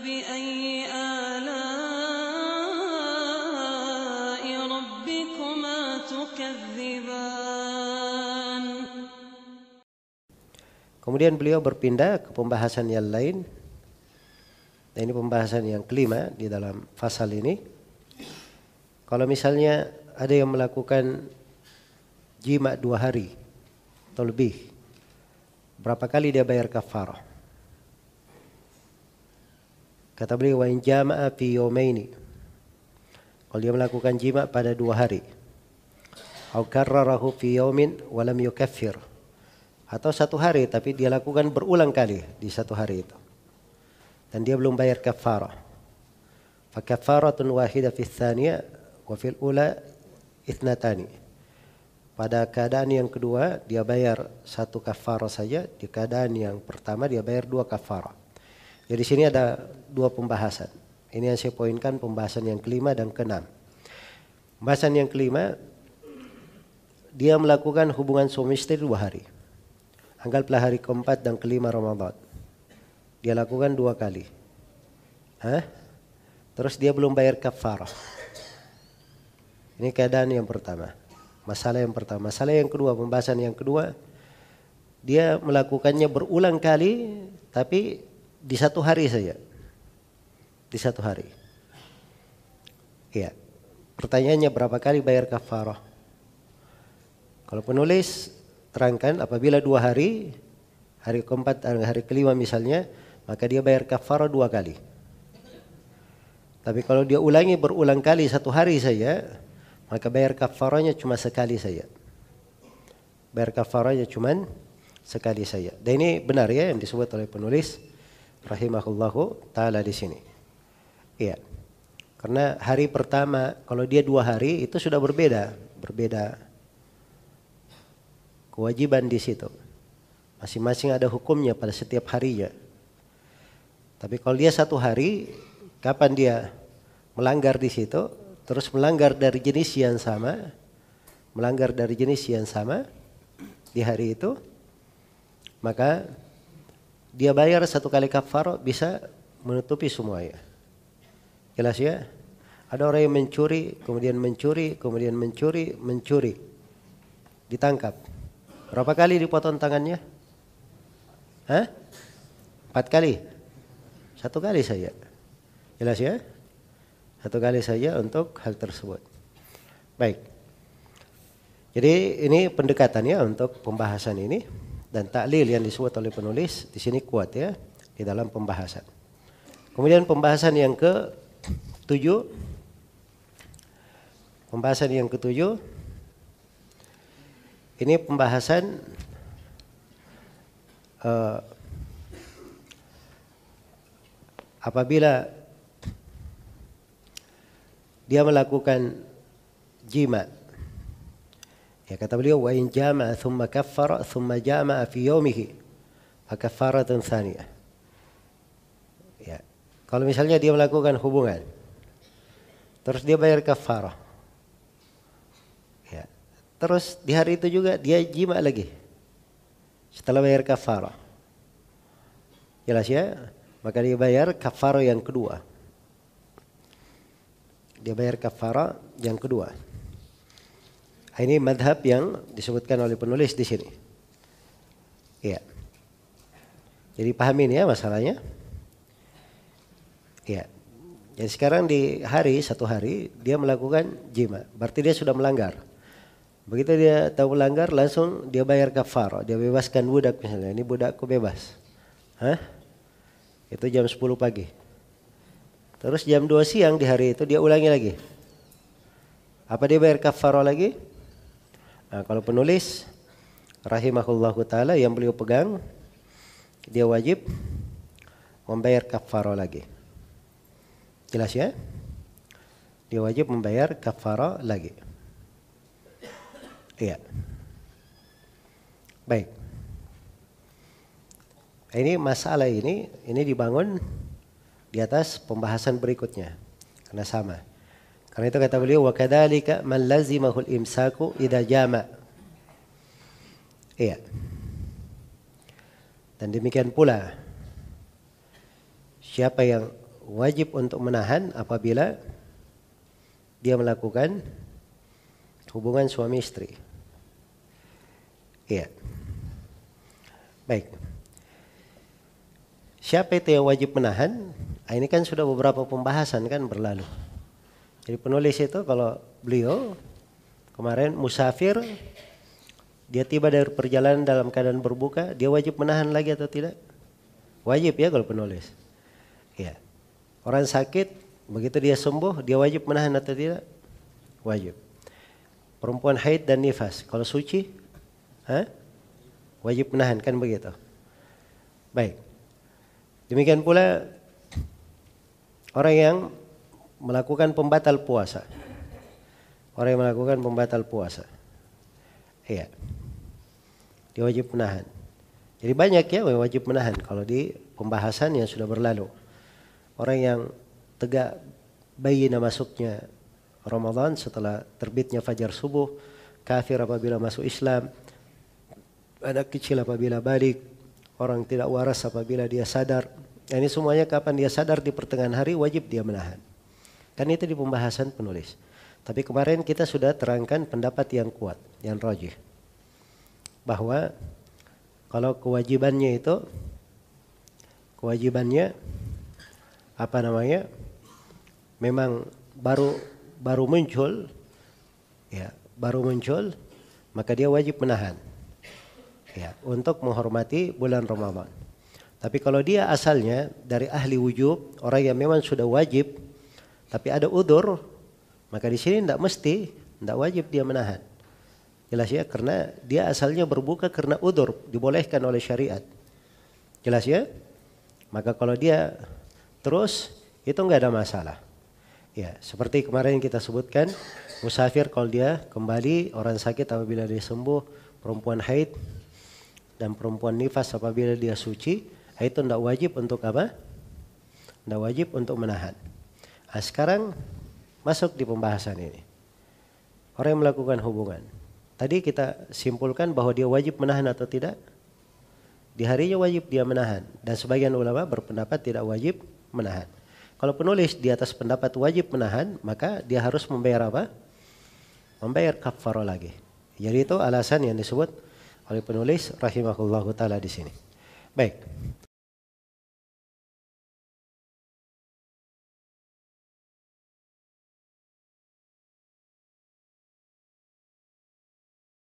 فبأي آلاء ربكما تكذبان Kemudian beliau berpindah ke pembahasan yang lain. Dan ini pembahasan yang kelima di dalam fasal ini. Kalau misalnya ada yang melakukan jima dua hari atau lebih, berapa kali dia bayar kafarah? Kata beliau, wa in jama'a fi yawmaini. Kalau dia melakukan jima pada dua hari. Au karrarahu fi yawmin wa lam yukaffir. Atau satu hari tapi dia lakukan berulang kali di satu hari itu. Dan dia belum bayar kafarah. Fakafaratun wahida fi thaniya wa fil ula ithnatani. Pada keadaan yang kedua dia bayar satu kafarah saja, di keadaan yang pertama dia bayar dua kafarah. Jadi sini ada dua pembahasan. Ini yang saya poinkan pembahasan yang kelima dan keenam. Pembahasan yang kelima dia melakukan hubungan suami istri dua hari. Anggaplah hari keempat dan kelima Ramadan. Dia lakukan dua kali. Hah? Terus dia belum bayar kafarah. Ini keadaan yang pertama. Masalah yang pertama. Masalah yang kedua, pembahasan yang kedua. Dia melakukannya berulang kali, tapi di satu hari saja. Di satu hari. Iya. Pertanyaannya berapa kali bayar kafarah? Kalau penulis terangkan apabila dua hari, hari keempat dan hari kelima misalnya, maka dia bayar kafarah dua kali. Tapi kalau dia ulangi berulang kali satu hari saja, maka bayar kafarahnya cuma sekali saja. Bayar kafarahnya cuma sekali saja. Dan ini benar ya yang disebut oleh penulis rahimahullahu taala di sini. Iya. Karena hari pertama kalau dia dua hari itu sudah berbeda, berbeda kewajiban di situ. Masing-masing ada hukumnya pada setiap harinya. Tapi kalau dia satu hari, kapan dia melanggar di situ, terus melanggar dari jenis yang sama, melanggar dari jenis yang sama di hari itu, maka dia bayar satu kali kafar bisa menutupi semuanya. Jelas ya? Ada orang yang mencuri, kemudian mencuri, kemudian mencuri, mencuri. Ditangkap. Berapa kali dipotong tangannya? Hah? Empat kali? Satu kali saja. Jelas ya? Satu kali saja untuk hal tersebut. Baik. Jadi ini pendekatannya untuk pembahasan ini dan taklil yang disebut oleh penulis di sini kuat ya di dalam pembahasan. Kemudian pembahasan yang ke tujuh, pembahasan yang ketujuh. Ini pembahasan uh, apabila dia melakukan jima ya kata beliau wa in jama'a thumma kaffara thumma jama'a fi yawmihi. Fa kaffaratun thaniyah ya kalau misalnya dia melakukan hubungan terus dia bayar kafarah ya terus di hari itu juga dia jima lagi. Setelah bayar kafarah jelas ya? Maka dia bayar kafarah yang kedua. Dia bayar kafarah yang kedua. Ini madhab yang disebutkan oleh penulis di sini. Iya. Jadi pahamin ya masalahnya. Iya. Jadi sekarang di hari satu hari dia melakukan jima, berarti dia sudah melanggar. Begitu dia tahu melanggar langsung dia bayar kafarah, dia bebaskan budak misalnya. Ini budakku bebas. Hah? Itu jam 10 pagi. Terus jam 2 siang di hari itu dia ulangi lagi. Apa dia bayar kafarah lagi? Nah, kalau penulis rahimahullah taala yang beliau pegang dia wajib membayar kafarah lagi. Jelas ya? Dia wajib membayar kafarah lagi. Iya. Baik. Ini masalah ini ini dibangun di atas pembahasan berikutnya karena sama. Karena itu kata beliau wa kadzalika man lazimahul imsaku idza jama. Iya. Dan demikian pula siapa yang wajib untuk menahan apabila dia melakukan hubungan suami istri. Iya. Baik. Siapa itu yang wajib menahan? Ah, ini kan sudah beberapa pembahasan kan berlalu. Jadi penulis itu kalau beliau kemarin musafir dia tiba dari perjalanan dalam keadaan berbuka, dia wajib menahan lagi atau tidak? Wajib ya kalau penulis. Ya. Orang sakit, begitu dia sembuh, dia wajib menahan atau tidak? Wajib. Perempuan haid dan nifas, kalau suci, ha? wajib menahan kan begitu. Baik. Demikian pula orang yang melakukan pembatal puasa. Orang yang melakukan pembatal puasa. Iya dia wajib menahan. Jadi banyak ya yang wajib menahan kalau di pembahasan yang sudah berlalu. Orang yang tegak bayi masuknya Ramadan setelah terbitnya fajar subuh, kafir apabila masuk Islam, anak kecil apabila balik, orang tidak waras apabila dia sadar. Ini semuanya kapan dia sadar di pertengahan hari wajib dia menahan. Kan itu di pembahasan penulis. Tapi kemarin kita sudah terangkan pendapat yang kuat, yang rajih bahwa kalau kewajibannya itu kewajibannya apa namanya memang baru baru muncul ya baru muncul maka dia wajib menahan ya untuk menghormati bulan Ramadan. Tapi kalau dia asalnya dari ahli wujub, orang yang memang sudah wajib tapi ada udur, maka di sini tidak mesti, tidak wajib dia menahan. Jelas ya, karena dia asalnya berbuka karena udur, dibolehkan oleh syariat. Jelas ya? Maka kalau dia terus, itu enggak ada masalah. Ya, seperti kemarin kita sebutkan, musafir kalau dia kembali, orang sakit apabila dia sembuh, perempuan haid, dan perempuan nifas apabila dia suci, itu tidak wajib untuk apa? Tidak wajib untuk menahan. Nah, sekarang masuk di pembahasan ini. Orang yang melakukan hubungan Tadi kita simpulkan bahwa dia wajib menahan atau tidak? Di harinya wajib dia menahan dan sebagian ulama berpendapat tidak wajib menahan. Kalau penulis di atas pendapat wajib menahan, maka dia harus membayar apa? Membayar kafarah lagi. Jadi itu alasan yang disebut oleh penulis rahimahullah taala di sini. Baik.